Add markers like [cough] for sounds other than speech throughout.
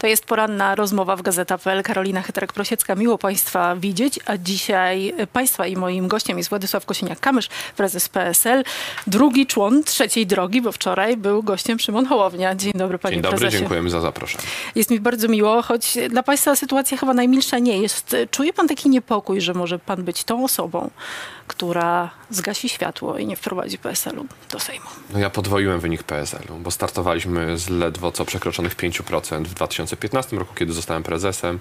To jest poranna rozmowa w Gazeta.pl. Karolina Heterek-Prosiecka. Miło Państwa widzieć, a dzisiaj Państwa i moim gościem jest Władysław Kosiniak-Kamysz, prezes PSL, drugi człon trzeciej drogi, bo wczoraj był gościem Szymon Hołownia. Dzień dobry Panie Dzień dobry, prezesie. dziękujemy za zaproszenie. Jest mi bardzo miło, choć dla Państwa sytuacja chyba najmilsza nie jest. Czuje Pan taki niepokój, że może Pan być tą osobą, która zgasi światło i nie wprowadzi PSL-u do Sejmu? No ja podwoiłem wynik PSL-u, bo startowaliśmy z ledwo co przekroczonych 5% w 2015 roku, kiedy zostałem prezesem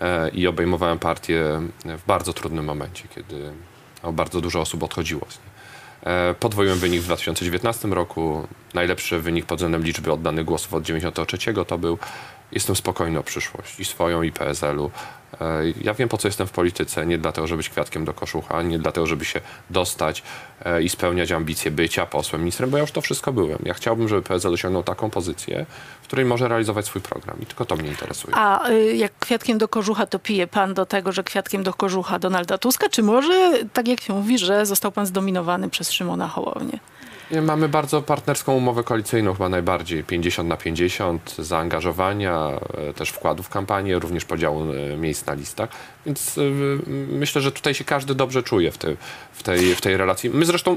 e, i obejmowałem partię w bardzo trudnym momencie, kiedy no, bardzo dużo osób odchodziło z niej. E, podwoiłem wynik w 2019 roku. Najlepszy wynik pod względem liczby oddanych głosów od 93 to był. Jestem spokojny o przyszłość i swoją, i PSL-u. E, Ja wiem, po co jestem w polityce. Nie dlatego, żeby być kwiatkiem do koszucha, nie dlatego, żeby się dostać e, i spełniać ambicje bycia posłem, ministrem, bo ja już to wszystko byłem. Ja chciałbym, żeby PSL osiągnął taką pozycję, w której może realizować swój program. I tylko to mnie interesuje. A y, jak kwiatkiem do kożucha, to pije pan do tego, że kwiatkiem do kożucha Donalda Tuska, czy może, tak jak się mówi, że został pan zdominowany przez Szymona Hołownię? Mamy bardzo partnerską umowę koalicyjną, chyba najbardziej 50 na 50, zaangażowania, e, też wkładu w kampanię, również podziału e, miejsc na listach. Więc e, myślę, że tutaj się każdy dobrze czuje w, tej w, tej, w tej relacji. My zresztą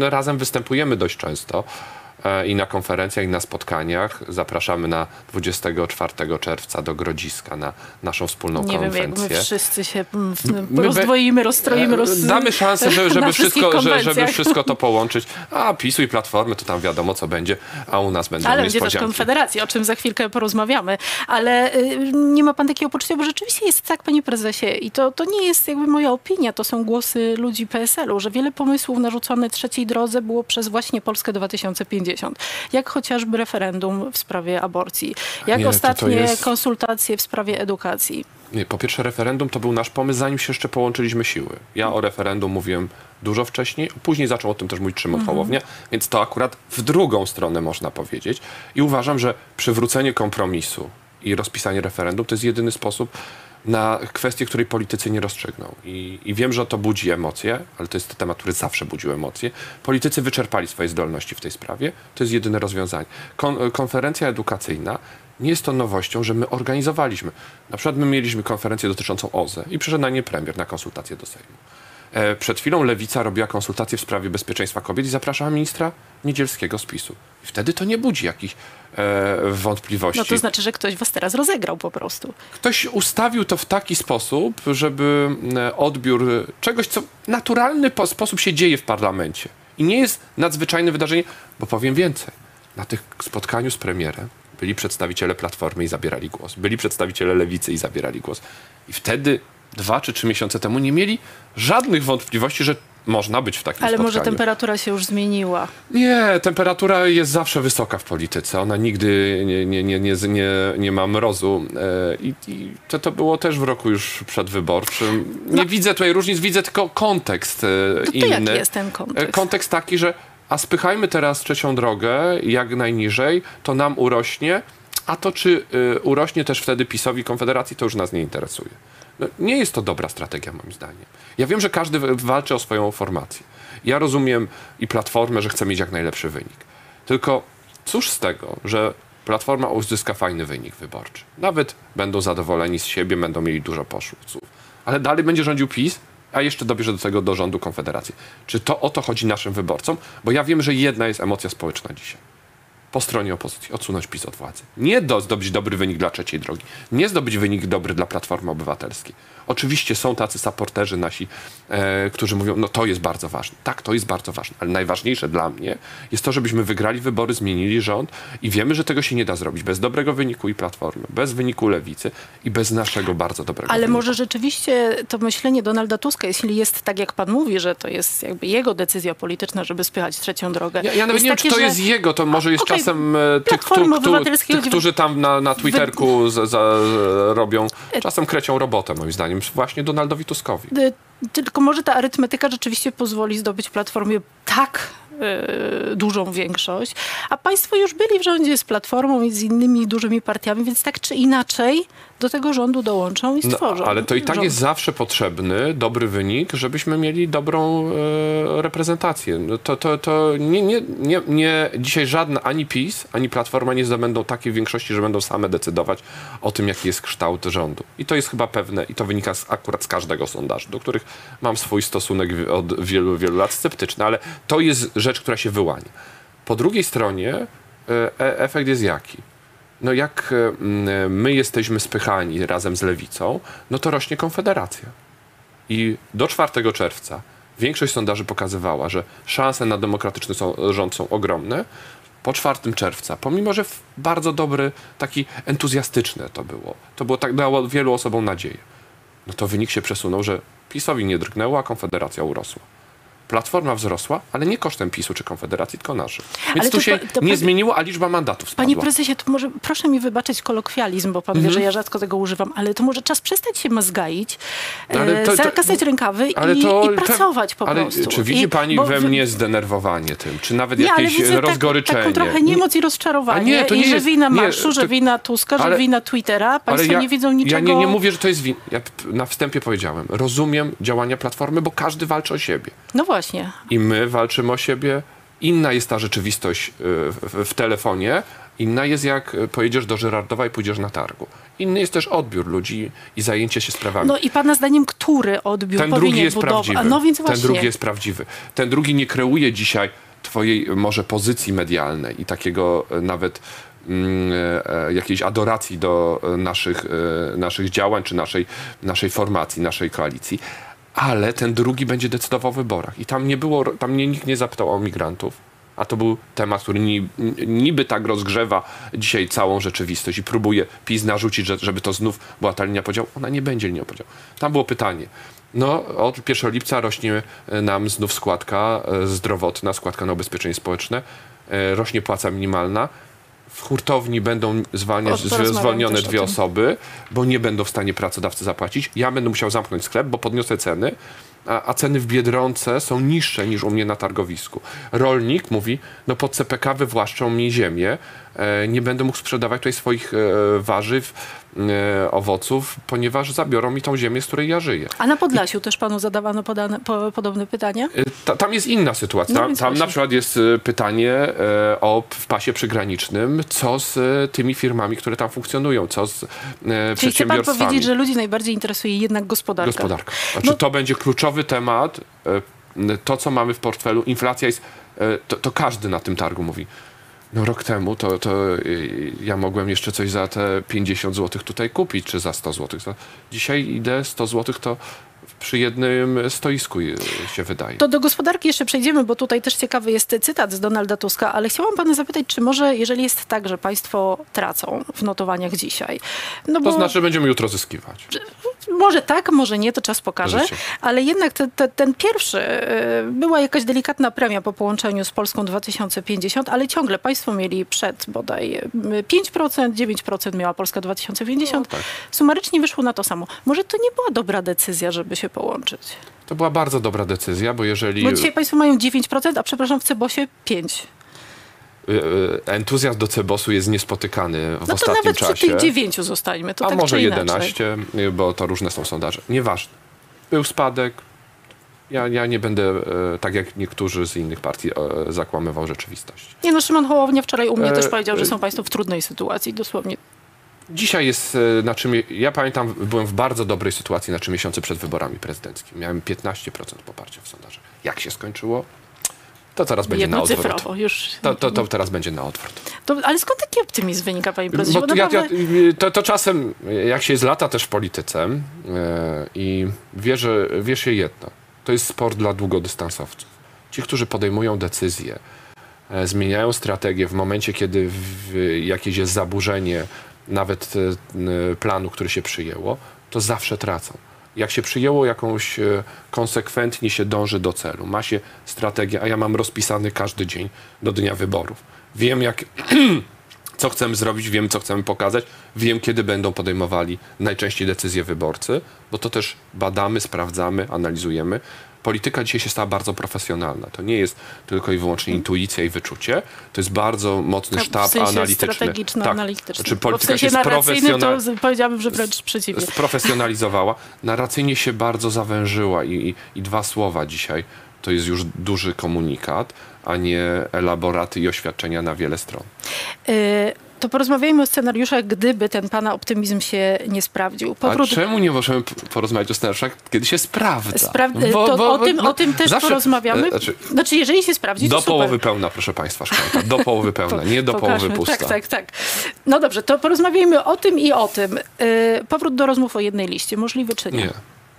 razem występujemy dość często i na konferencjach, i na spotkaniach. Zapraszamy na 24 czerwca do Grodziska na naszą wspólną Nie wiem, konferencję. jak my wszyscy się mm, rozdwoimy, rozstroimy, roz... Damy szansę, żeby, żeby, wszystko, że, żeby wszystko to [laughs] połączyć. A PiSu i Platformy to tam wiadomo co będzie, a u nas będą Ale będzie też. Konfederacja, o czym za chwilkę porozmawiamy. Ale y, nie ma pan takiego poczucia, bo rzeczywiście jest tak, panie prezesie, i to, to nie jest jakby moja opinia, to są głosy ludzi PSL-u, że wiele pomysłów narzuconych trzeciej drodze było przez właśnie Polskę 2050. Jak chociażby referendum w sprawie aborcji, jak Nie, to- to ostatnie jest- konsultacje w sprawie edukacji. Nie, po pierwsze referendum to był nasz pomysł, zanim się jeszcze połączyliśmy siły. Ja o referendum mówiłem dużo wcześniej, później zaczął o tym też mówić Szymon Hołownia, więc to akurat w drugą stronę można powiedzieć. I uważam, że przywrócenie kompromisu i rozpisanie referendum to jest jedyny sposób na kwestię, której politycy nie rozstrzygną. I, I wiem, że to budzi emocje, ale to jest temat, który zawsze budził emocje. Politycy wyczerpali swoje zdolności w tej sprawie. To jest jedyne rozwiązanie. Kon, konferencja edukacyjna nie jest to nowością, że my organizowaliśmy. Na przykład my mieliśmy konferencję dotyczącą OZE i przyszedł na nie premier na konsultację do Sejmu. E, Przed chwilą Lewica robiła konsultacje w sprawie bezpieczeństwa kobiet i zapraszała ministra Niedzielskiego z PiSu. I wtedy to nie budzi jakichś e, wątpliwości. No to znaczy, że ktoś was teraz rozegrał po prostu. Ktoś ustawił to w taki sposób, żeby e, odbiór czegoś, co w naturalny po- sposób się dzieje w parlamencie. I nie jest nadzwyczajne wydarzenie, bo powiem więcej. Na tych spotkaniu z premierem byli przedstawiciele Platformy i zabierali głos. Byli przedstawiciele Lewicy i zabierali głos. I wtedy, dwa czy trzy miesiące temu, nie mieli żadnych wątpliwości, że można być w takim Ale spotkaniu. może temperatura się już zmieniła. Nie, temperatura jest zawsze wysoka w polityce. Ona nigdy nie, nie, nie, nie, nie, nie ma mrozu. E, I, i to, to było też w roku już przedwyborczym. Nie widzę tutaj różnic, widzę tylko kontekst e, No. To, to inny. jaki jest ten kontekst? E, Kontekst taki, że a spychajmy teraz trzecią drogę jak najniżej, to nam urośnie, a to czy urośnie też wtedy PiSowi Konfederacji, to już nas nie interesuje. Nie jest to dobra strategia moim zdaniem. Ja wiem, że każdy walczy o swoją formację. Ja rozumiem i Platformę, że chce mieć jak najlepszy wynik. Tylko cóż z tego, że Platforma uzyska fajny wynik wyborczy. Nawet będą zadowoleni z siebie, będą mieli dużo poszłów. Ale dalej będzie rządził PiS, a jeszcze dobierze do tego do rządu Konfederacji. Czy to o to chodzi naszym wyborcom? Bo ja wiem, że jedna jest emocja społeczna dzisiaj. Po stronie opozycji odsunąć PiS od władzy. Nie do, zdobyć dobry wynik dla trzeciej drogi. Nie zdobyć wynik dobry dla Platformy Obywatelskiej. Oczywiście są tacy saporterzy nasi, e, którzy mówią, no to jest bardzo ważne. Tak, to jest bardzo ważne. Ale najważniejsze dla mnie jest to, żebyśmy wygrali wybory, zmienili rząd i wiemy, że tego się nie da zrobić bez dobrego wyniku i Platformy, bez wyniku Lewicy i bez naszego bardzo dobrego Ale wyniku. może rzeczywiście to myślenie Donalda Tuska, jeśli jest tak, jak pan mówi, że to jest jakby jego decyzja polityczna, żeby spychać trzecią drogę. Ja, ja nawet nie wiem, czy to że- jest jego, to może jest Okej, czasem e, tych, którzy tam na, na Twitterku za, za, robią, czasem krecią robotę, moim zdaniem, właśnie Donaldowi Tuskowi. Y, Tylko może ta arytmetyka rzeczywiście pozwoli zdobyć Platformie tak dużą większość, a państwo już byli w rządzie z Platformą i z innymi dużymi partiami, więc tak czy inaczej do tego rządu dołączą i stworzą. No, ale to i tak rząd. jest zawsze potrzebny dobry wynik, żebyśmy mieli dobrą e, reprezentację. No to to, to nie, nie, nie, nie, dzisiaj żadna ani PiS, ani Platforma nie zdobędą takiej większości, że będą same decydować o tym, jaki jest kształt rządu. I to jest chyba pewne i to wynika z, akurat z każdego sondażu, do których mam swój stosunek od wielu, wielu lat sceptyczny, ale to jest rzecz, która się wyłania. Po drugiej stronie e, e, efekt jest jaki? No jak e, my jesteśmy spychani razem z lewicą, no to rośnie konfederacja. I do 4 czerwca większość sondaży pokazywała, że szanse na demokratyczny rząd są ogromne. Po 4 czerwca, pomimo że bardzo dobry, taki entuzjastyczne to było, to było tak, dało wielu osobom nadzieję. No to wynik się przesunął, że PiSowi nie drgnęło, a Konfederacja urosła. Platforma wzrosła, ale nie kosztem PiSu czy Konfederacji, tylko naszych. Więc Ale tu to się pa- to nie pan- zmieniło, a liczba mandatów spadła. Panie prezesie, to może proszę mi wybaczyć kolokwializm, bo pan Mhm. wie, że ja rzadko tego używam, ale to może czas przestać się mazgaić, No, ale e, to- to- zakasać rękawy i, to, i pracować po ale prostu. Czy widzi I- pani we wy- mnie zdenerwowanie tym? Czy nawet Nie, jakieś widzę rozgoryczenie? Tak, taką trochę niemoc i rozczarowanie. A nie, to I nie że jest- wina nie, marszu, że to- wina Tuska, że ale- wina Twittera. Państwo ja, nie widzą niczego. Ja nie, nie mówię, że to jest win. Ja na wstępie powiedziałem. Rozumiem działania Platformy, bo każdy walczy o siebie. No właśnie. I my walczymy o siebie. Inna jest ta rzeczywistość y, w, telefonie. Inna jest jak pojedziesz do Żyrardowa i pójdziesz na targu. Inny jest też odbiór ludzi i zajęcie się sprawami. No i pana zdaniem, który odbiór Ten powinien drugi jest budować? prawdziwy. A no więc właśnie. Ten drugi jest prawdziwy. Ten drugi nie kreuje dzisiaj twojej może pozycji medialnej i takiego e, nawet mm, e, jakiejś adoracji do e, naszych, naszych działań, czy naszej, naszej formacji, naszej koalicji. Ale ten drugi będzie decydował o wyborach. I tam nie było, tam mnie nikt nie zapytał o migrantów. A to był temat, który ni, niby tak rozgrzewa dzisiaj całą rzeczywistość i próbuje PiS narzucić, że, żeby to znów była ta linia podziału. Ona nie będzie linią podziału. Tam było pytanie. No, od 1 lipca rośnie e, nam znów składka e, zdrowotna, składka na ubezpieczenie społeczne, e, rośnie płaca minimalna. W hurtowni będą zwalniać, zwolnione dwie osoby, bo nie będą w stanie pracodawcy zapłacić. Ja będę musiał zamknąć sklep, bo podniosę ceny, a, a ceny w Biedronce są niższe niż u mnie na targowisku. Rolnik mówi, no pod CPK wywłaszczą mi ziemię, nie będę mógł sprzedawać tutaj swoich e, warzyw, e, owoców, ponieważ zabiorą mi tą ziemię, z której ja żyję. A na Podlasiu też panu zadawano podane, po, podobne pytania? Y, Ta, tam jest inna sytuacja. No Tam, na przykład jest pytanie e, o w pasie przygranicznym, co z e, tymi firmami, które tam funkcjonują, co z e, Czyli chce pan powiedzieć, że ludzi najbardziej interesuje jednak gospodarka? Gospodarka. Znaczy, No- to będzie kluczowy temat. e, To, co mamy w portfelu, inflacja jest, e, to, to każdy na tym targu mówi. No rok temu to, to y, ja mogłem jeszcze coś za te 50 zł tutaj kupić, czy za 100 zł. Dzisiaj idę 100 zł, to przy jednym stoisku y, się wydaje. To do gospodarki jeszcze przejdziemy, bo tutaj też ciekawy jest cytat z Donalda Tuska, ale chciałam pana zapytać, czy może, jeżeli jest tak, że państwo tracą w notowaniach dzisiaj, no bo To znaczy, będziemy jutro zyskiwać. Może tak, może nie, to czas pokaże, Życie. ale jednak te, te, ten pierwszy, e, była jakaś delikatna premia po połączeniu z Polską 2050, ale ciągle państwo mieli przed bodaj e, 5%, 9% miała Polska 2050. No tak. Sumarycznie wyszło na to samo. Może to nie była dobra decyzja, żeby się połączyć? To była bardzo dobra decyzja, bo jeżeli Bo dzisiaj państwo mają 9%, a przepraszam, w Cebosie 5%. Y, y, entuzjazm do Cebosu jest niespotykany w No to ostatnim nawet przy czasie, tych 9 zostańmy. To a tak może. 11, y, bo to różne są sondaże. Nieważne. Był spadek. Ja, ja nie będę, tak jak niektórzy z innych partii, zakłamywał rzeczywistość. Nie no, Szymon Hołownia wczoraj u mnie E, też powiedział, że są państwo w trudnej sytuacji, dosłownie. Dzisiaj jest na czym. Ja pamiętam, byłem w bardzo dobrej sytuacji na trzy miesiące przed wyborami prezydenckimi. Miałem 15% poparcia w sondażach. Jak się skończyło? To teraz będzie na odwrót. Już. To, to, to teraz będzie na odwrót. To, ale skąd taki optymizm wynika, panie prezesie? Bo Bo ja, naprawdę... ja, to, to czasem, jak się jest lata też w polityce e, i wie, że, wie się jedno, to jest sport dla długodystansowców. Ci, którzy podejmują decyzje, e, zmieniają strategię w momencie, kiedy w, jakieś jest zaburzenie nawet e, planu, który się przyjęło, to zawsze tracą. Jak się przyjęło jakąś, e, konsekwentnie się dąży do celu, ma się strategię, a ja mam rozpisany każdy dzień do dnia wyborów. Wiem, jak [clears throat] co chcemy zrobić, wiem, co chcemy pokazać, wiem, kiedy będą podejmowali najczęściej decyzje wyborcy, bo to też badamy, sprawdzamy, analizujemy. Polityka dzisiaj się stała bardzo profesjonalna. To nie jest tylko i wyłącznie intuicja i wyczucie, to jest bardzo mocny Tak, sztab w sensie analityczny. strategiczno-analityczny. Znaczy Bo w polityka sensie się narracyjnym to powiedziałabym, że wręcz przeciwnie. sprofesjonalizowała. Narracyjnie się bardzo zawężyła i, i, i dwa słowa dzisiaj to jest już duży komunikat, a nie elaboraty i oświadczenia na wiele stron. Y, To porozmawiajmy o scenariuszach, gdyby ten pana optymizm się nie sprawdził. Powrót A czemu nie możemy porozmawiać o scenariuszach, kiedy się sprawdza? Spra- Bo- to bo- o, tym, no, o tym też zawsze- porozmawiamy. e, Znaczy, Znaczy, jeżeli się sprawdzi, do super. połowy pełna, proszę Państwa, szklanka. Do połowy pełna, [laughs] nie do Pokażmy. połowy pusta. Tak, tak, tak. No dobrze, to porozmawiajmy o tym i o tym. Y, Powrót do rozmów o jednej liście. Możliwy czy nie? Nie,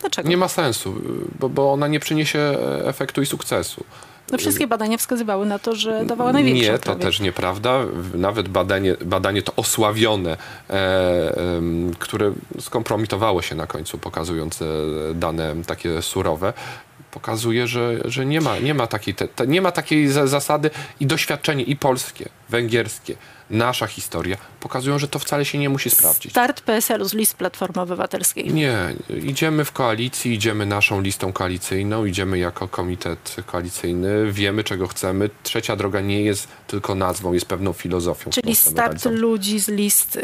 Dlaczego? nie ma sensu, bo, bo ona nie przyniesie e, efektu i sukcesu. No wszystkie badania wskazywały na to, że dawała największą Nie, to prawie. też nieprawda. Nawet badanie, badanie to osławione, e, em, które skompromitowało się na końcu, pokazując e, dane takie surowe, pokazuje, że, że nie, ma, nie, ma takiej, te, nie ma takiej za, zasady i doświadczenie i polskie, węgierskie, nasza historia pokazują, że to wcale się nie musi sprawdzić. Start PSL-u z list Platformy Obywatelskiej. Nie, idziemy w koalicji, idziemy naszą listą koalicyjną, idziemy jako komitet koalicyjny, wiemy czego chcemy. Trzecia droga nie jest tylko nazwą, jest pewną filozofią. Czyli start ludzi z list y,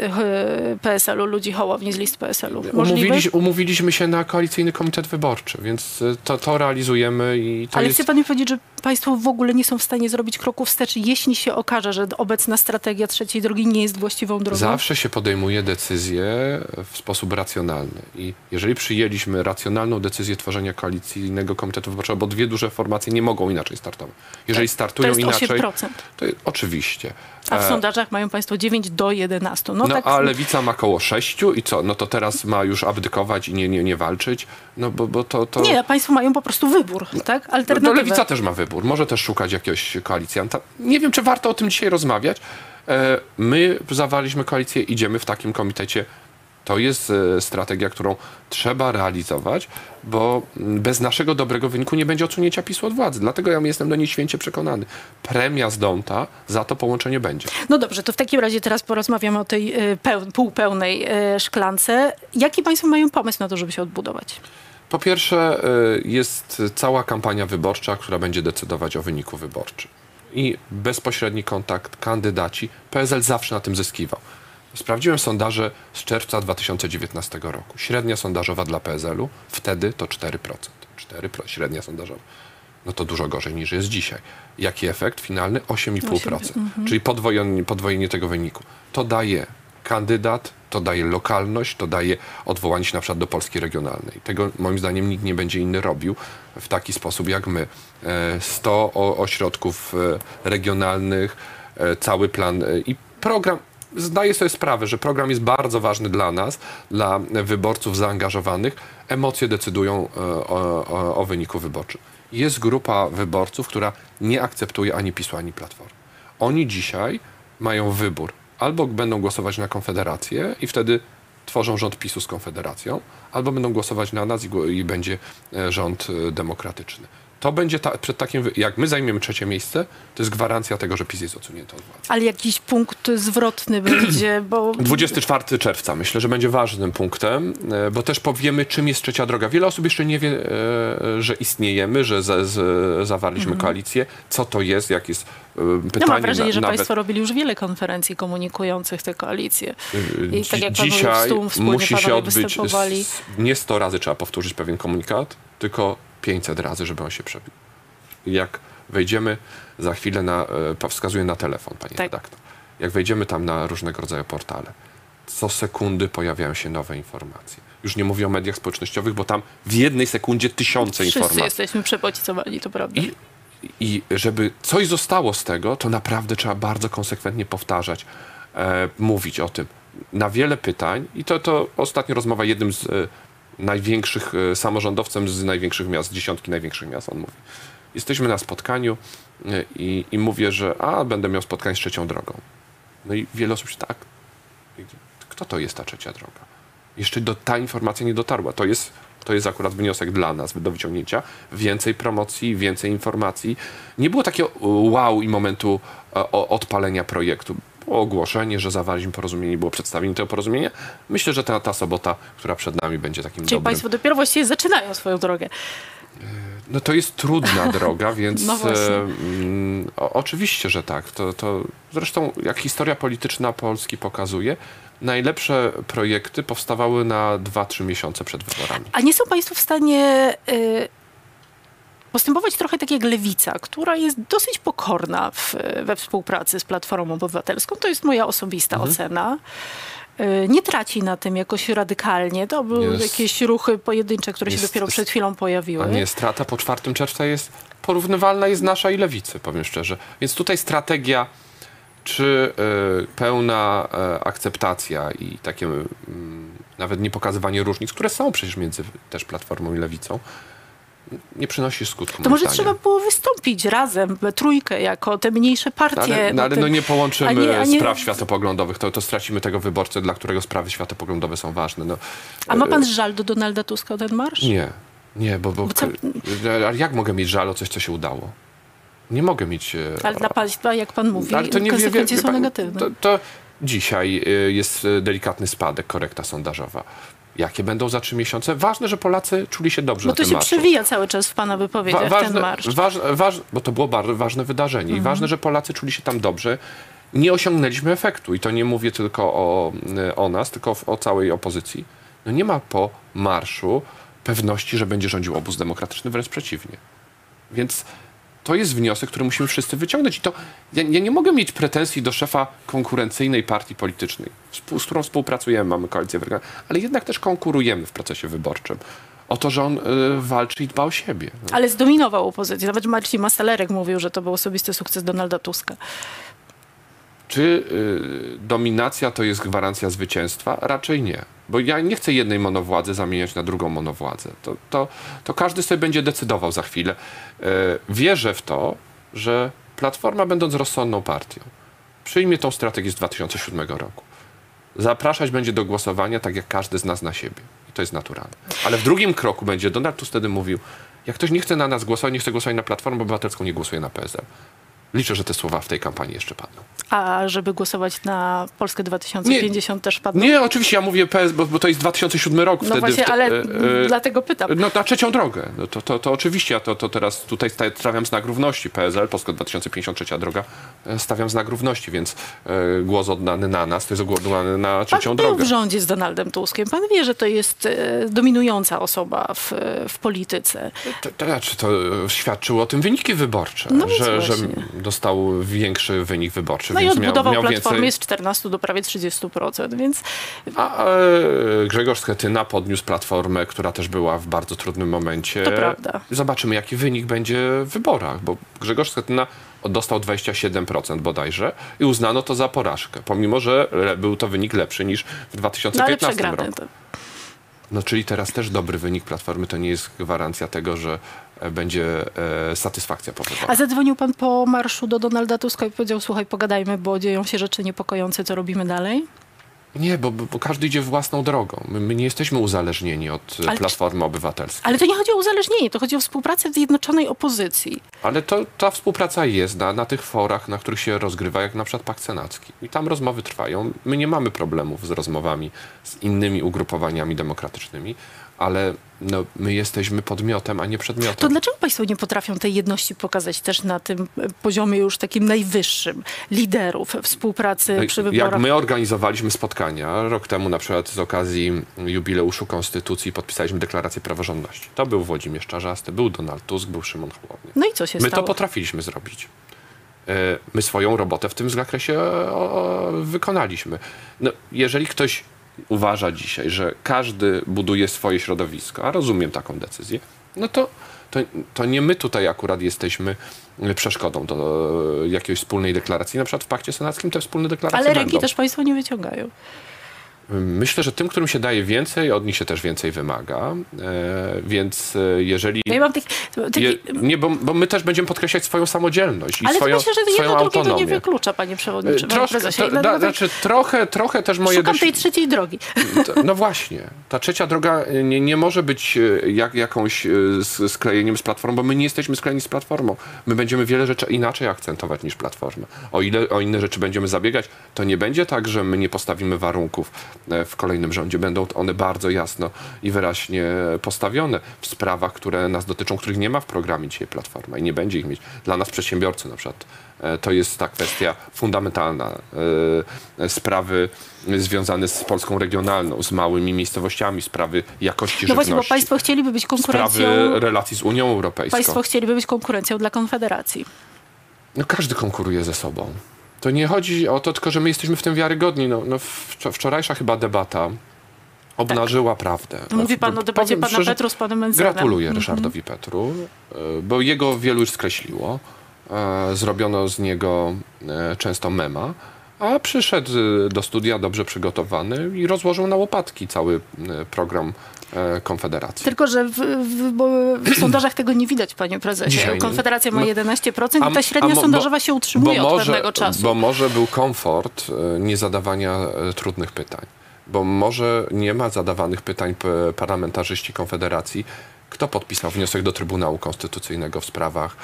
PSL-u, ludzi Hołowni z list PSL-u. Umówiliś, umówiliśmy się na koalicyjny komitet wyborczy, więc y, to, to realizujemy i to Ale jest... chce pan mi powiedzieć, że państwo w ogóle nie są w stanie zrobić kroku wstecz, jeśli się okaże, że obecna strategia trzeciej drogi nie jest właściwą drogą? Zawsze się podejmuje decyzje w sposób racjonalny. I jeżeli przyjęliśmy racjonalną decyzję tworzenia koalicyjnego komitetu wyborczego, bo dwie duże formacje nie mogą inaczej startować. Jeżeli Tak, to startują jest inaczej, 8%. to oczywiście. A w E, sondażach mają państwo 9 do 11. No, No, tak, a lewica ma koło sześciu i co? No to teraz ma już abdykować i nie, nie, nie walczyć? No bo, bo to... to... Nie, państwo mają po prostu wybór, tak? No, Alternatywę. lewica też ma wybór. Może też szukać jakiegoś koalicjanta. Nie wiem, czy warto o tym dzisiaj rozmawiać. E, My zawarliśmy koalicję, idziemy w takim komitecie. To jest e, strategia, którą trzeba realizować, bo mm, bez naszego dobrego wyniku nie będzie odsunięcia PiSu od władzy. Dlatego ja jestem do niej święcie przekonany. Premia z Donta za to połączenie będzie. No dobrze, to w takim razie teraz porozmawiamy o tej y, peł, półpełnej y, szklance. Jaki państwo mają pomysł na to, żeby się odbudować? Po pierwsze, jest cała kampania wyborcza, która będzie decydować o wyniku wyborczym. I bezpośredni kontakt, kandydaci. PSL zawsze na tym zyskiwał. Sprawdziłem sondaże z czerwca 2019 roku. Średnia sondażowa dla PSL-u wtedy to 4%. 4% średnia sondażowa. No to dużo gorzej niż jest dzisiaj. Jaki efekt finalny? 8,5%. Czyli podwojenie, podwojenie tego wyniku. To daje kandydat, to daje lokalność, to daje odwołanie się na przykład do Polski regionalnej. Tego moim zdaniem nikt nie będzie inny robił w taki sposób jak my. E, 100 o- ośrodków e, regionalnych, e, cały plan e, i program. Zdaję sobie sprawę, że program jest bardzo ważny dla nas, dla wyborców zaangażowanych. Emocje decydują e, o, o, o wyniku wyborczym. Jest grupa wyborców, która nie akceptuje ani PiSu, ani Platformy. Oni dzisiaj mają wybór. Albo będą głosować na Konfederację i wtedy tworzą rząd PiSu z Konfederacją, albo będą głosować na nas i, i będzie e, rząd e, demokratyczny. To będzie ta, przed takim, jak my zajmiemy trzecie miejsce, to jest gwarancja tego, że PiS jest odsunięty od władzy. Ale jakiś punkt zwrotny [clears throat] będzie, bo... 24 czerwca myślę, że będzie ważnym punktem, e, bo też powiemy, czym jest trzecia droga. Wiele osób jeszcze nie wie, e, że istniejemy, że za, z, zawarliśmy koalicję, co to jest, jak jest e, pytanie. Mhm. No mam wrażenie, że nawet- państwo robili już wiele konferencji komunikujących te koalicje. I tak jak Dzisiaj musi się odbyć, nie 100 razy trzeba powtórzyć pewien komunikat, tylko 500 razy, żeby on się przebił. Jak wejdziemy za chwilę na, e, wskazuję na telefon, pani Tak. redaktor. Jak wejdziemy tam na różnego rodzaju portale, co sekundy pojawiają się nowe informacje. Już nie mówię o mediach społecznościowych, bo tam w jednej sekundzie tysiące Wszyscy informacji. jesteśmy przebodźcowani, to prawda. I, I żeby coś zostało z tego, to naprawdę trzeba bardzo konsekwentnie powtarzać, e, mówić o tym. Na wiele pytań, i to, to ostatnio rozmowa jednym z e, największych e, samorządowcem z największych miast, dziesiątki największych miast, on mówi. Jesteśmy na spotkaniu e, i, i mówię, że a, będę miał spotkanie z trzecią drogą. No i wiele osób się tak. Kto to jest ta trzecia droga? Jeszcze do, ta informacja nie dotarła. To jest, to jest akurat wniosek dla nas do wyciągnięcia. Więcej promocji, więcej informacji. Nie było takiego wow i momentu e, o, odpalenia projektu. Ogłoszenie, że zawarliśmy porozumienie, było przedstawienie tego porozumienia. Myślę, że ta, ta sobota, która przed nami, będzie takim Czyli dobrym... państwo dopiero właściwie zaczynają swoją drogę. No to jest trudna [laughs] droga, więc No e, mm, o, oczywiście, że tak. To, to, zresztą jak historia polityczna Polski pokazuje, najlepsze projekty powstawały na 2-3 miesiące przed wyborami. A nie są Państwo w stanie y, postępować trochę tak jak Lewica, która jest dosyć pokorna w, we współpracy z Platformą Obywatelską. To jest moja osobista Mhm. ocena. Y, Nie traci na tym jakoś radykalnie. To były Jest- jakieś ruchy pojedyncze, które się jest- dopiero przed chwilą pojawiły. Nie, strata po 4 czerwca jest porównywalna jest nasza i lewicy, powiem szczerze. Więc tutaj strategia, czy y, pełna y, akceptacja i takie mm, nawet nie pokazywanie różnic, które są przecież między też Platformą i Lewicą, nie przynosi skutku. To może trzeba było wystąpić razem, we trójkę, jako te mniejsze partie. Ale, no, ale tym- no nie połączymy a nie- a nie- spraw światopoglądowych, to, to stracimy tego wyborcę, dla którego sprawy światopoglądowe są ważne. No, A ma e, pan żal do Donalda Tuska o ten marsz? Nie, nie, bo, bo, Bo co- ale jak mogę mieć żal o coś, co się udało? Nie mogę mieć... e, Ale dla państwa, jak pan mówi, Ale to nie wie- konsekwencje wie są pan, negatywne. To, to dzisiaj jest delikatny spadek, korekta sondażowa. Jakie będą za trzy miesiące? Ważne, że Polacy czuli się dobrze Bo na to tym się marszu. przewija cały czas w pana wypowiedziach, Wa- ten marsz. Waż, waż, bo to było bardzo ważne wydarzenie Mhm. i ważne, że Polacy czuli się tam dobrze. Nie osiągnęliśmy efektu i to nie mówię tylko o, y, o nas, tylko o, o całej opozycji. No nie ma po marszu pewności, że będzie rządził obóz demokratyczny, wręcz przeciwnie. Więc to jest wniosek, który musimy wszyscy wyciągnąć. I to ja, ja nie mogę mieć pretensji do szefa konkurencyjnej partii politycznej, współ- z którą współpracujemy, mamy koalicję wygraną, ale jednak też konkurujemy w procesie wyborczym. O to, że on y, walczy i dba o siebie. No. Ale zdominował opozycję. Nawet Marcin Mastalerek mówił, że to był osobisty sukces Donalda Tuska. Czy y, dominacja to jest gwarancja zwycięstwa? Raczej nie. Bo ja nie chcę jednej monowładzy zamieniać na drugą monowładzę. To, to, to każdy sobie będzie decydował za chwilę. Y, wierzę w to, że Platforma, będąc rozsądną partią, przyjmie tą strategię z 2007 roku. Zapraszać będzie do głosowania tak jak każdy z nas na siebie. I to jest naturalne. Ale w drugim kroku będzie Donald Tusk wtedy mówił, jak ktoś nie chce na nas głosować, nie chce głosować na Platformę Obywatelską, nie głosuje na PSL. Liczę, że te słowa w tej kampanii jeszcze padną. A żeby głosować na Polskę 2050 też padło? Nie, oczywiście ja mówię PS, bo, bo to jest 2007 rok. No wtedy, właśnie, ale e, e, dlatego pytam. No na trzecią drogę. No to, to, to oczywiście, ja to, to teraz tutaj sta- stawiam znak równości. PSL, Polska 2053 droga, e, stawiam znak równości, więc e, głos oddany na nas, to jest głos oddany na trzecią Pan drogę. w rządzie z Donaldem Tuskiem. Pan wie, że to jest e, dominująca osoba w, w polityce. To, to znaczy, to e, świadczyły o tym wyniki wyborcze, No że, że dostał większy wynik wyborczy, No i miał, odbudował miał więcej. z 14 do prawie 30%, więc A e, Grzegorz Schetyna podniósł platformę, która też była w bardzo trudnym momencie. To prawda. Zobaczymy, jaki wynik będzie w wyborach, bo Grzegorz Schetyna dostał 27% bodajże i uznano to za porażkę, pomimo, że był to wynik lepszy niż w no ale 2015 przegrany. roku. To. No czyli teraz też dobry wynik Platformy to nie jest gwarancja tego, że będzie e, satysfakcja po wyborach. A zadzwonił pan po marszu do Donalda Tuska i powiedział, słuchaj, pogadajmy, bo dzieją się rzeczy niepokojące, co robimy dalej? Nie, bo, bo bo każdy idzie własną drogą. My, my nie jesteśmy uzależnieni od e, Ale- Platformy Obywatelskiej. Ale to nie chodzi o uzależnienie, to chodzi o współpracę zjednoczonej opozycji. Ale to, ta współpraca jest na, na tych forach, na których się rozgrywa, jak na przykład Pakt Senacki. I tam rozmowy trwają. My nie mamy problemów z rozmowami z innymi ugrupowaniami demokratycznymi, ale no, my jesteśmy podmiotem, a nie To przedmiotem. dlaczego państwo nie potrafią tej jedności pokazać też na tym e, poziomie już takim najwyższym liderów współpracy przy No Jak wyborach? my organizowaliśmy spotkania rok temu, na przykład z okazji jubileuszu Konstytucji, podpisaliśmy deklarację praworządności. To był Włodzimierz Czarzasty, był Donald Tusk, był Szymon Hołownia. No i co się My to stało? potrafiliśmy zrobić. E, My swoją robotę w tym zakresie wykonaliśmy. No, jeżeli ktoś uważa dzisiaj, że każdy buduje swoje środowisko, a rozumiem taką decyzję, no to, to, to nie my tutaj akurat jesteśmy przeszkodą do e, jakiejś wspólnej deklaracji. Na przykład w Pakcie Senackim te wspólne deklaracje Ale ręki będą. też państwo nie wyciągają. Myślę, że tym, którym się daje więcej, od nich się też więcej wymaga. E, więc e, jeżeli... No ja mam taki, taki, Je, nie, bo, bo my też będziemy podkreślać swoją samodzielność i ale swoją, myślę, że swoją jedno drugiego nie autonomię. wyklucza, panie przewodniczący. panie Troszkę, prezesie. to, da, na- znaczy trochę, trochę też moje Szukam doś- tej trzeciej drogi. No właśnie. Ta trzecia droga nie, nie może być e, jak, jakąś e, sklejeniem z platformą, bo my nie jesteśmy sklejeni z platformą. My będziemy wiele rzeczy inaczej akcentować niż platforma. O ile o inne rzeczy będziemy zabiegać, to nie będzie tak, że my nie postawimy warunków e, w kolejnym rządzie. Będą one bardzo jasno i wyraźnie postawione w sprawach, które nas dotyczą, których nie ma w programie dzisiaj Platforma i nie będzie ich mieć. Dla nas przedsiębiorcy na przykład e, to jest ta kwestia fundamentalna. E, Sprawy związane z Polską regionalną, z małymi miejscowościami, sprawy jakości No właśnie, żywności, bo państwo chcieliby być konkurencją... sprawy relacji z Unią Europejską. Państwo chcieliby być konkurencją dla Konfederacji. No każdy konkuruje ze sobą. To nie chodzi o to, tylko że my jesteśmy w tym wiarygodni. No, no wczo- wczorajsza chyba debata obnażyła prawdę. Tak. Mówi pan o debacie pana szczerze, Petru z panem Menzelem. Gratuluję Ryszardowi Petru, e, bo jego wielu już skreśliło. E, Zrobiono z niego e, często mema, a przyszedł e, do studia dobrze przygotowany i rozłożył na łopatki cały e, program e, Konfederacji. Tylko, że w, w, w [clears throat] sondażach tego nie widać, panie prezesie. Dzisiaj. Konfederacja ma No, 11% A- i ta średnia a sondażowa bo- się utrzymuje bo od może, pewnego czasu. Bo może był komfort e, nie zadawania e, trudnych pytań. Bo może nie ma zadawanych pytań parlamentarzyści Konfederacji. Kto podpisał wniosek do Trybunału Konstytucyjnego w sprawach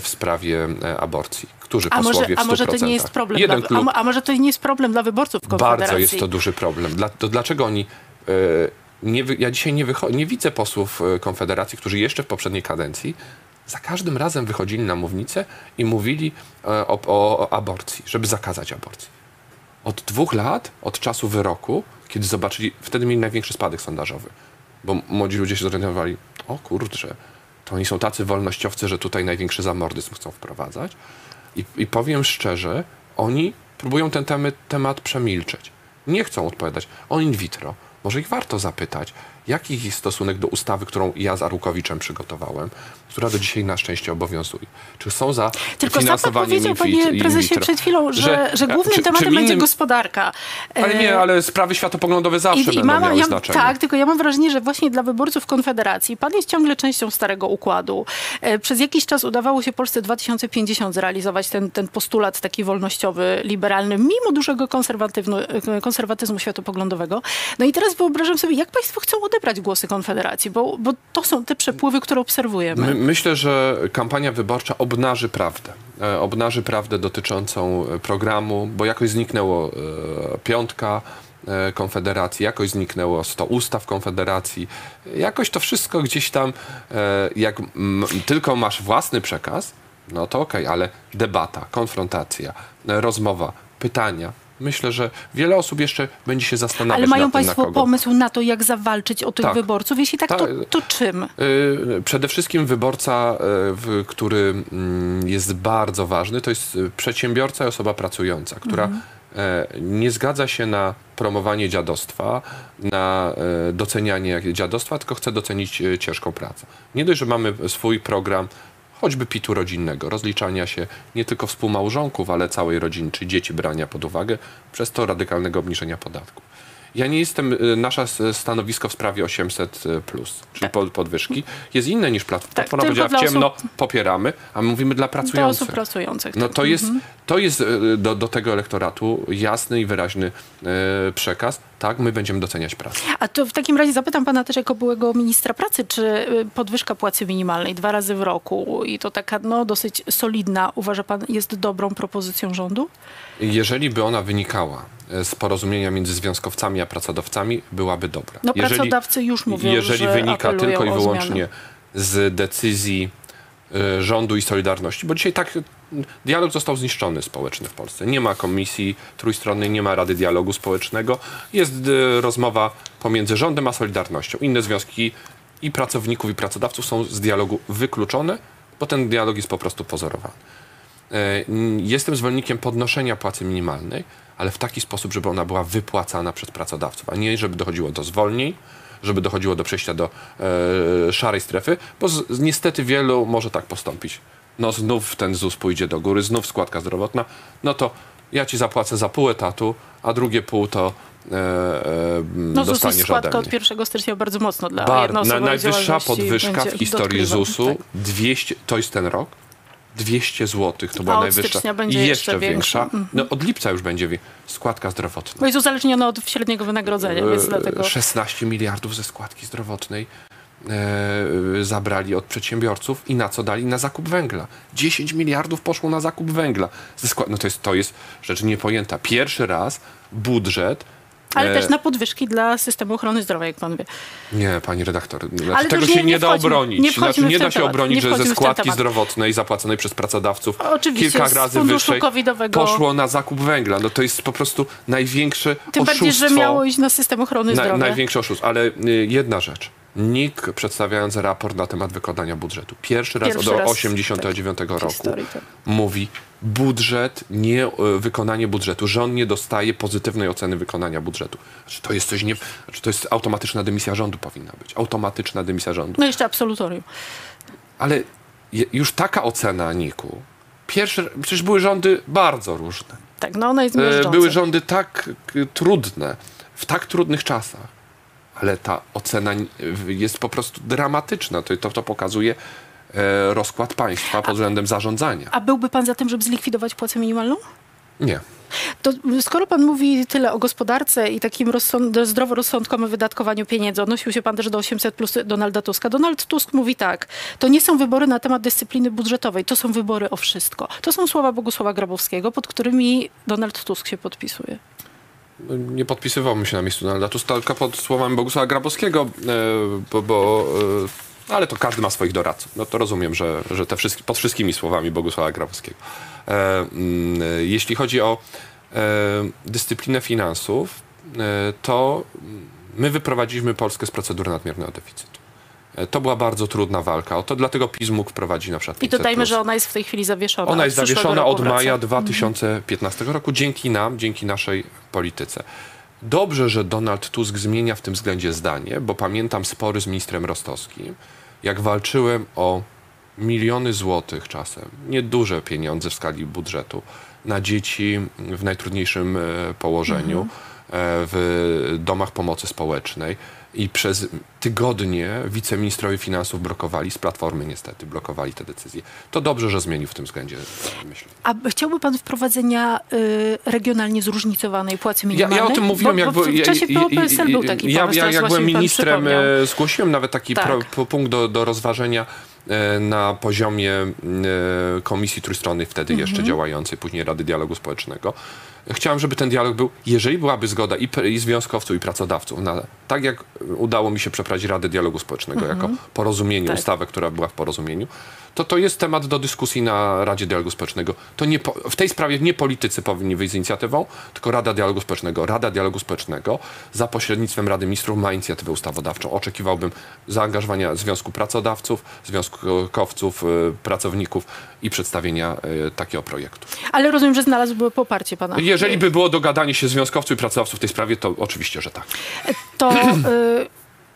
w sprawie e, aborcji? Którzy a, posłowie może, w a może to 100%? nie jest problem Jeden dla, klub. a, a może to nie jest problem dla wyborców Konfederacji? Bardzo jest to duży problem. Dla, to dlaczego oni. E, nie, ja dzisiaj nie, nie widzę posłów e, Konfederacji, którzy jeszcze w poprzedniej kadencji za każdym razem wychodzili na mównicę i mówili e, o, o, o aborcji, żeby zakazać aborcji. Od dwóch lat, od czasu wyroku, kiedy zobaczyli, wtedy mieli największy spadek sondażowy. Bo młodzi ludzie się zorientowali, o kurczę, to oni są tacy wolnościowcy, że tutaj największy zamordyzm chcą wprowadzać. I, i powiem szczerze, oni próbują ten temat, temat przemilczeć. Nie chcą odpowiadać. O in vitro. Może ich warto zapytać, jaki jest stosunek do ustawy, którą ja z Arukowiczem przygotowałem, która do dzisiaj na szczęście obowiązuje. Czy są za Tylko sam pan powiedział, panie prezesie, przed chwilą, że, że, głównym czy- tematem czy będzie innym- gospodarka. Ale nie, E, ale sprawy światopoglądowe zawsze będą mam- miały ja, znaczenie. Tak, tylko ja mam wrażenie, że właśnie dla wyborców Konfederacji pan jest ciągle częścią starego układu. E, Przez jakiś czas udawało się Polsce 2050 zrealizować ten, ten postulat taki wolnościowy, liberalny, mimo dużego e, konserwatyzmu światopoglądowego. No i teraz wyobrażam sobie, jak państwo chcą odebrać głosy Konfederacji, bo, bo to są te przepływy, które obserwujemy. My, myślę, że kampania wyborcza obnaży prawdę. E, obnaży prawdę dotyczącą e, programu, bo jakoś zniknęło e, piątka e, Konfederacji, jakoś zniknęło 100 ustaw Konfederacji. Jakoś to wszystko gdzieś tam, e, jak tylko masz własny przekaz, no to okej, ale debata, konfrontacja, rozmowa, pytania. Myślę, że wiele osób jeszcze będzie się zastanawiać Ale mają tym, na państwo kogo. pomysł na to, jak zawalczyć o tych Tak. wyborców? Jeśli tak, to, Tak. to czym? Y, Przede wszystkim wyborca, w- który mm, jest bardzo ważny, to jest przedsiębiorca i osoba pracująca, która e, nie zgadza się na promowanie dziadostwa, na e, docenianie dziadostwa, tylko chce docenić e, ciężką pracę. Nie dość, że mamy swój program choćby PIT-u rodzinnego, rozliczania się nie tylko współmałżonków, ale całej rodziny, czy dzieci brania pod uwagę, przez to radykalnego obniżenia podatków. Ja nie jestem, y, nasze stanowisko w sprawie 800 plus, czyli pod- podwyżki, jest inne niż Platforma. Tak, Platforma powiedziała w dla ciemno, popieramy, a my mówimy dla Dla pracujących. osób pracujących. No tak. to jest, to jest y, do, do tego elektoratu jasny i wyraźny y, przekaz. Tak, my będziemy doceniać pracę. A to w takim razie zapytam pana też jako byłego ministra pracy, czy y, podwyżka płacy minimalnej dwa razy w roku i to taka no, dosyć solidna, uważa pan, jest dobrą propozycją rządu? Jeżeli by ona wynikała e, z porozumienia między związkowcami a pracodawcami, byłaby dobra. No jeżeli, pracodawcy już mówią, Jeżeli że wynika tylko i wyłącznie z decyzji e, rządu i Solidarności, bo dzisiaj tak dialog został zniszczony społeczny w Polsce. Nie ma komisji trójstronnej, nie ma Rady Dialogu Społecznego. Jest e, rozmowa pomiędzy rządem a Solidarnością. Inne związki i pracowników, i pracodawców są z dialogu wykluczone, bo ten dialog jest po prostu pozorowany. E, Jestem zwolennikiem podnoszenia płacy minimalnej, ale w taki sposób, żeby ona była wypłacana przez pracodawców, a nie żeby dochodziło do zwolnień, żeby dochodziło do przejścia do e, szarej strefy, bo z, niestety wielu może tak postąpić. No znów ten ZUS pójdzie do góry, znów składka zdrowotna, no to ja ci zapłacę za pół etatu, a drugie pół to e, e, No ZUS dostaniesz jest składka od mnie. 1 stycznia bardzo mocno dla Bar, na, najwyższa podwyżka w historii dotkliwa, ZUS-u, tak. 200, to jest ten rok, 200 zł to była najwyższa. I jeszcze większa. większa. Mhm. No, od lipca już będzie składka zdrowotna. Bo jest uzależnione od średniego wynagrodzenia, więc E, dlatego... 16 miliardów ze składki zdrowotnej e, zabrali od przedsiębiorców i na co dali? Na zakup węgla. 10 miliardów poszło na zakup węgla. No to jest, to jest rzecz niepojęta. Pierwszy raz budżet Ale E, też na podwyżki dla systemu ochrony zdrowia, jak pan wie. Nie, pani redaktor, znaczy, tego się nie- nie, da obronić. nie znaczy, nie da się temat, obronić, że ze składki zdrowotnej zapłaconej przez pracodawców Oczywiście, kilka razy wyższej poszło na zakup węgla. No to jest po prostu największe Tym oszustwo. bardziej, że miało iść na system ochrony Na, zdrowia. największe oszustwo. Ale y, jedna rzecz. NIK przedstawiając raport na temat wykonania budżetu. Pierwszy raz Pierwszy od raz, 89 w roku historii, tak. mówi budżet, nie, y, wykonanie budżetu. Rząd nie dostaje pozytywnej oceny wykonania budżetu. Znaczy, to jest coś nie... Znaczy, to jest automatyczna dymisja rządu powinna być. Automatyczna dymisja rządu. No jeszcze absolutorium. Ale je, już taka ocena NIK-u. Pierwszy, przecież były rządy bardzo różne. Tak, no ona jest E, były rządy tak trudne, w tak trudnych czasach, ale ta ocena jest po prostu dramatyczna. To, to, to pokazuje e, rozkład państwa pod względem zarządzania. A byłby pan za tym, żeby zlikwidować płacę minimalną? Nie. To skoro pan mówi tyle o gospodarce i takim rozsąd- zdroworozsądkowym wydatkowaniu pieniędzy, odnosił się pan też do 800 plus Donalda Tuska. Donald Tusk mówi tak, to nie są wybory na temat dyscypliny budżetowej, to są wybory o wszystko. To są słowa Bogusława Grabowskiego, pod którymi Donald Tusk się podpisuje. Nie podpisywałbym się na miejscu Donalda Tuska tylko pod słowami Bogusława Grabowskiego, e, bo, bo e, ale to każdy ma swoich doradców. No to rozumiem, że, że te wszystkie, pod wszystkimi słowami Bogusława Grabowskiego. E, mm, jeśli chodzi o dyscyplinę finansów, to my wyprowadziliśmy Polskę z procedury nadmiernego deficytu. To była bardzo trudna walka. O to dlatego PiS mógł wprowadzić na przykład I 500+. dodajmy, że ona jest w tej chwili zawieszona. Ona jest zawieszona od maja 2015 roku dzięki nam, dzięki naszej polityce. Dobrze, że Donald Tusk zmienia w tym względzie zdanie, bo pamiętam spory z ministrem Rostowskim, jak walczyłem o miliony złotych czasem, nieduże pieniądze w skali budżetu, na dzieci w najtrudniejszym e, położeniu, e, w domach pomocy społecznej. I przez tygodnie wiceministrowie finansów blokowali, z Platformy niestety, blokowali te decyzje. To dobrze, że zmienił w tym względzie, e, myślę. A chciałby pan wprowadzenia y, regionalnie zróżnicowanej płacy Ja, minimalnej? ja o tym mówiłem, bo, jak bo w, czasie ja- ja- PO-PSL był taki ja, pomysł, ja, jak byłem ministrem, e, zgłosiłem nawet taki Tak. pro, punkt do, do rozważenia e, na poziomie e, Komisji Trójstronnej, wtedy Mhm. jeszcze działającej, później Rady Dialogu Społecznego. Chciałem, żeby ten dialog był, jeżeli byłaby zgoda i, i związkowców, i pracodawców, na, tak jak udało mi się przeprowadzić Radę Dialogu Społecznego jako porozumienie, Tak. ustawę, która była w porozumieniu, to to jest temat do dyskusji na Radzie Dialogu Społecznego. To nie, w tej sprawie nie politycy powinni wyjść z inicjatywą, tylko Rada Dialogu Społecznego. Rada Dialogu Społecznego za pośrednictwem Rady Ministrów ma inicjatywę ustawodawczą. Oczekiwałbym zaangażowania Związku Pracodawców, Związkowców, y, pracowników i przedstawienia y, takiego projektu. Ale rozumiem, że znalazłby poparcie pana. Jeżeli by było dogadanie się związkowców i pracodawców w tej sprawie, to oczywiście, że tak. To [clears throat] y,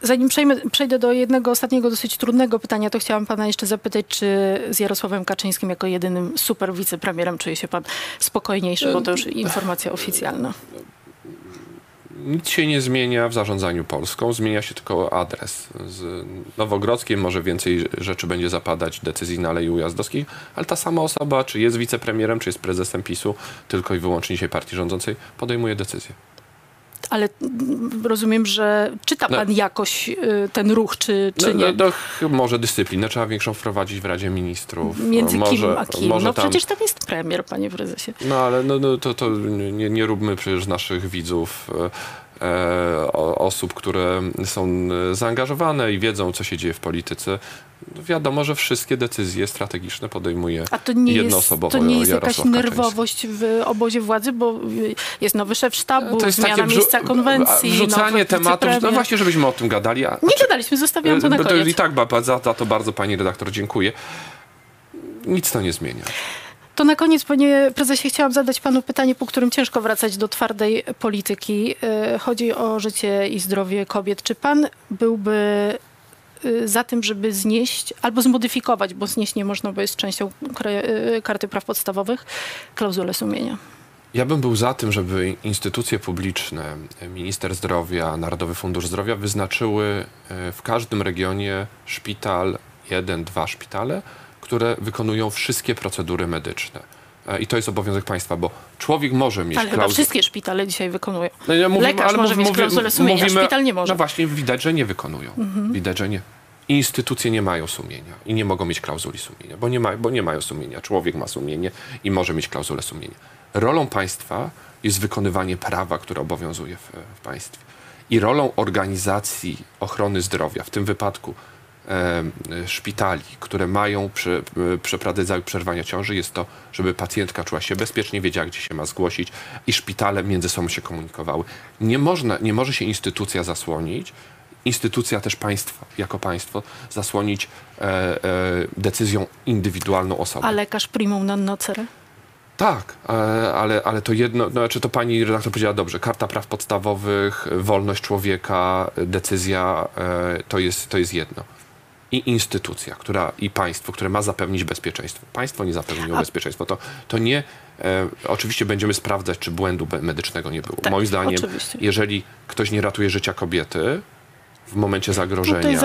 zanim przejmę, przejdę do jednego ostatniego, dosyć trudnego pytania, to chciałam pana jeszcze zapytać, czy z Jarosławem Kaczyńskim jako jedynym super wicepremierem czuje się pan spokojniejszy, bo to już informacja oficjalna. Nic się nie zmienia w zarządzaniu Polską, zmienia się tylko adres. Z Nowogrodzkiej może więcej rzeczy będzie zapadać decyzji na Alei Ujazdowskiej, ale ta sama osoba, czy jest wicepremierem, czy jest prezesem PiSu, tylko i wyłącznie dzisiaj partii rządzącej, podejmuje decyzję. Ale rozumiem, że czyta No. pan jakoś y, ten ruch, czy, czy No, nie? no, może dyscyplinę trzeba większą wprowadzić w Radzie Ministrów. Między może, kim a kim? Może No tam, przecież tam jest premier, panie prezesie. No ale no, no, to, to nie, nie róbmy przecież naszych widzów o- osób, które są e, zaangażowane i wiedzą, co się dzieje w polityce. No, wiadomo, że wszystkie decyzje strategiczne podejmuje A to nie jest, jednoosobowo to nie jest jakaś nerwowość w obozie władzy, bo y, jest nowy szef sztabu, To jest zmiana miejsca konwencji, wrzucanie tematów, no właśnie, żebyśmy o tym gadali. A, Nie gadaliśmy, zostawiam to na Bo to koniec. I tak za to bardzo pani redaktor dziękuję. Nic to nie zmienia. To na koniec, panie prezesie, chciałam zadać panu pytanie, po którym ciężko wracać do twardej polityki. Y, Chodzi o życie i zdrowie kobiet. Czy pan byłby y, za tym, żeby znieść albo zmodyfikować, bo znieść nie można, bo jest częścią y, karty praw podstawowych, klauzulę sumienia? Ja bym był za tym, żeby instytucje publiczne, minister zdrowia, Narodowy Fundusz Zdrowia wyznaczyły e, w każdym regionie szpital, jeden, dwa szpitale, które wykonują wszystkie procedury medyczne. E, I to jest obowiązek państwa, bo człowiek może mieć Ale klauzulę. wszystkie szpitale dzisiaj wykonują. No, ja mówimy- Lekarz może mieć klauzulę sumienia, szpital nie może. No właśnie, widać, że nie wykonują. Widać, że nie. Instytucje nie mają sumienia i nie mogą mieć klauzuli sumienia, bo nie, ma, bo nie mają sumienia. Człowiek ma sumienie i może mieć klauzulę sumienia. Rolą państwa jest wykonywanie prawa, które obowiązuje w, w państwie. I rolą organizacji ochrony zdrowia, w tym wypadku szpitali, które mają prze, e, przeprowadzać przerwania ciąży, jest to, żeby pacjentka czuła się bezpiecznie, wiedziała, gdzie się ma zgłosić i szpitale między sobą się komunikowały. Nie, można, nie może się instytucja zasłonić, instytucja też państwa, jako państwo, zasłonić e, e, decyzją indywidualną osoby. A lekarz primum non nocere? Tak, e, ale, ale to jedno, no, znaczy to pani redaktor powiedziała dobrze, Karta Praw Podstawowych, wolność człowieka, decyzja, e, to jest, to jest jedno. I instytucja, która, i państwo, które ma zapewnić bezpieczeństwo. Państwo nie zapewniło A- bezpieczeństwo. To, to nie, e, oczywiście będziemy sprawdzać, czy błędu medycznego nie było. Tak, Moim zdaniem, oczywiście. jeżeli ktoś nie ratuje życia kobiety w momencie zagrożenia... No to jest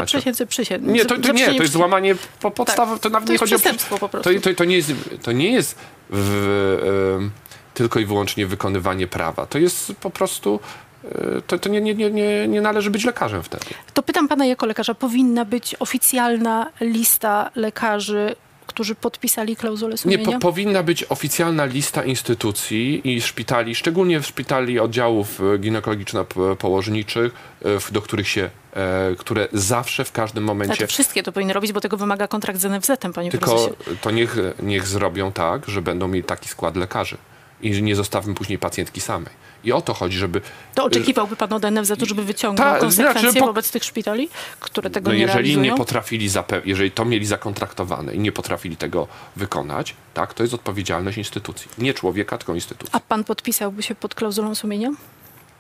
nie, to, to nie, to jest złamanie po, podstaw, to nawet To nie jest chodzi o... po prostu. To, to, to nie jest, to nie jest w, em, tylko i wyłącznie wykonywanie prawa. To jest po prostu... e, To, to nie, nie, nie, nie, nie należy być lekarzem wtedy. To pytam pana jako lekarza, powinna być oficjalna lista lekarzy, którzy podpisali klauzulę Nie, sumienia? po, powinna być oficjalna lista instytucji i szpitali, szczególnie w szpitali oddziałów e, ginekologiczno-położniczych, e, do których się, e, które zawsze w każdym momencie Znaczy wszystkie to powinny robić, bo tego wymaga kontrakt z NFZ-em, panie Tylko prezesie. to niech, niech zrobią tak, że będą mieli taki skład lekarzy. I nie zostawmy później pacjentki samej. I o to chodzi, żeby. To oczekiwałby pan od NFZ-u, żeby wyciągnął Ta- konsekwencje znaczy, wobec tych szpitali, które tego No nie jeżeli realizują? nie potrafili, jeżeli to mieli zakontraktowane i nie potrafili tego wykonać, tak, to jest odpowiedzialność instytucji. Nie człowieka, tylko instytucji. A pan podpisałby się pod klauzulą sumienia?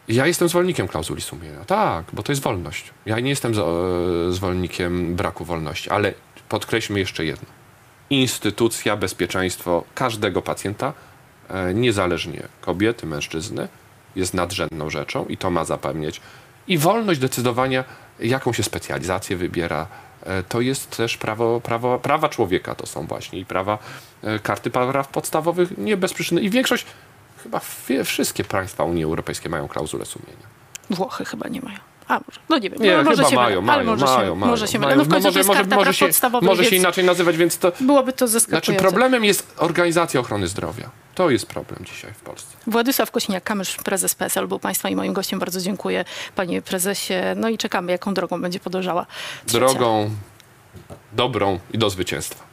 Ja jestem zwolennikiem klauzuli sumienia. Tak, bo to jest wolność. Ja nie jestem e, zwolennikiem braku wolności, ale podkreślmy jeszcze jedno. Instytucja, bezpieczeństwo każdego pacjenta, e, niezależnie kobiety, mężczyzny, jest nadrzędną rzeczą i to ma zapewniać. I wolność decydowania, jaką się specjalizację wybiera, e, to jest też prawo, prawo, prawa człowieka, to są właśnie i prawa e, karty praw podstawowych, nie bez przyczyny. I większość, chyba wszystkie państwa Unii Europejskiej mają klauzulę sumienia. Włochy chyba nie mają. A, może, no nie wiem. Nie, no, może się mają, mylę, mają, ale może mają, się, mają. może się mają. No w końcu jest może, karta może praw się, może się inaczej nazywać, więc to... byłoby to Znaczy zaskakujące. problemem jest organizacja ochrony zdrowia. To jest problem dzisiaj w Polsce. Władysław Kośniak-Kamysz, prezes PSL, był państwa i moim gościem. Bardzo dziękuję, panie prezesie. No i czekamy, jaką drogą będzie podążała trzecia. Drogą dobrą i do zwycięstwa.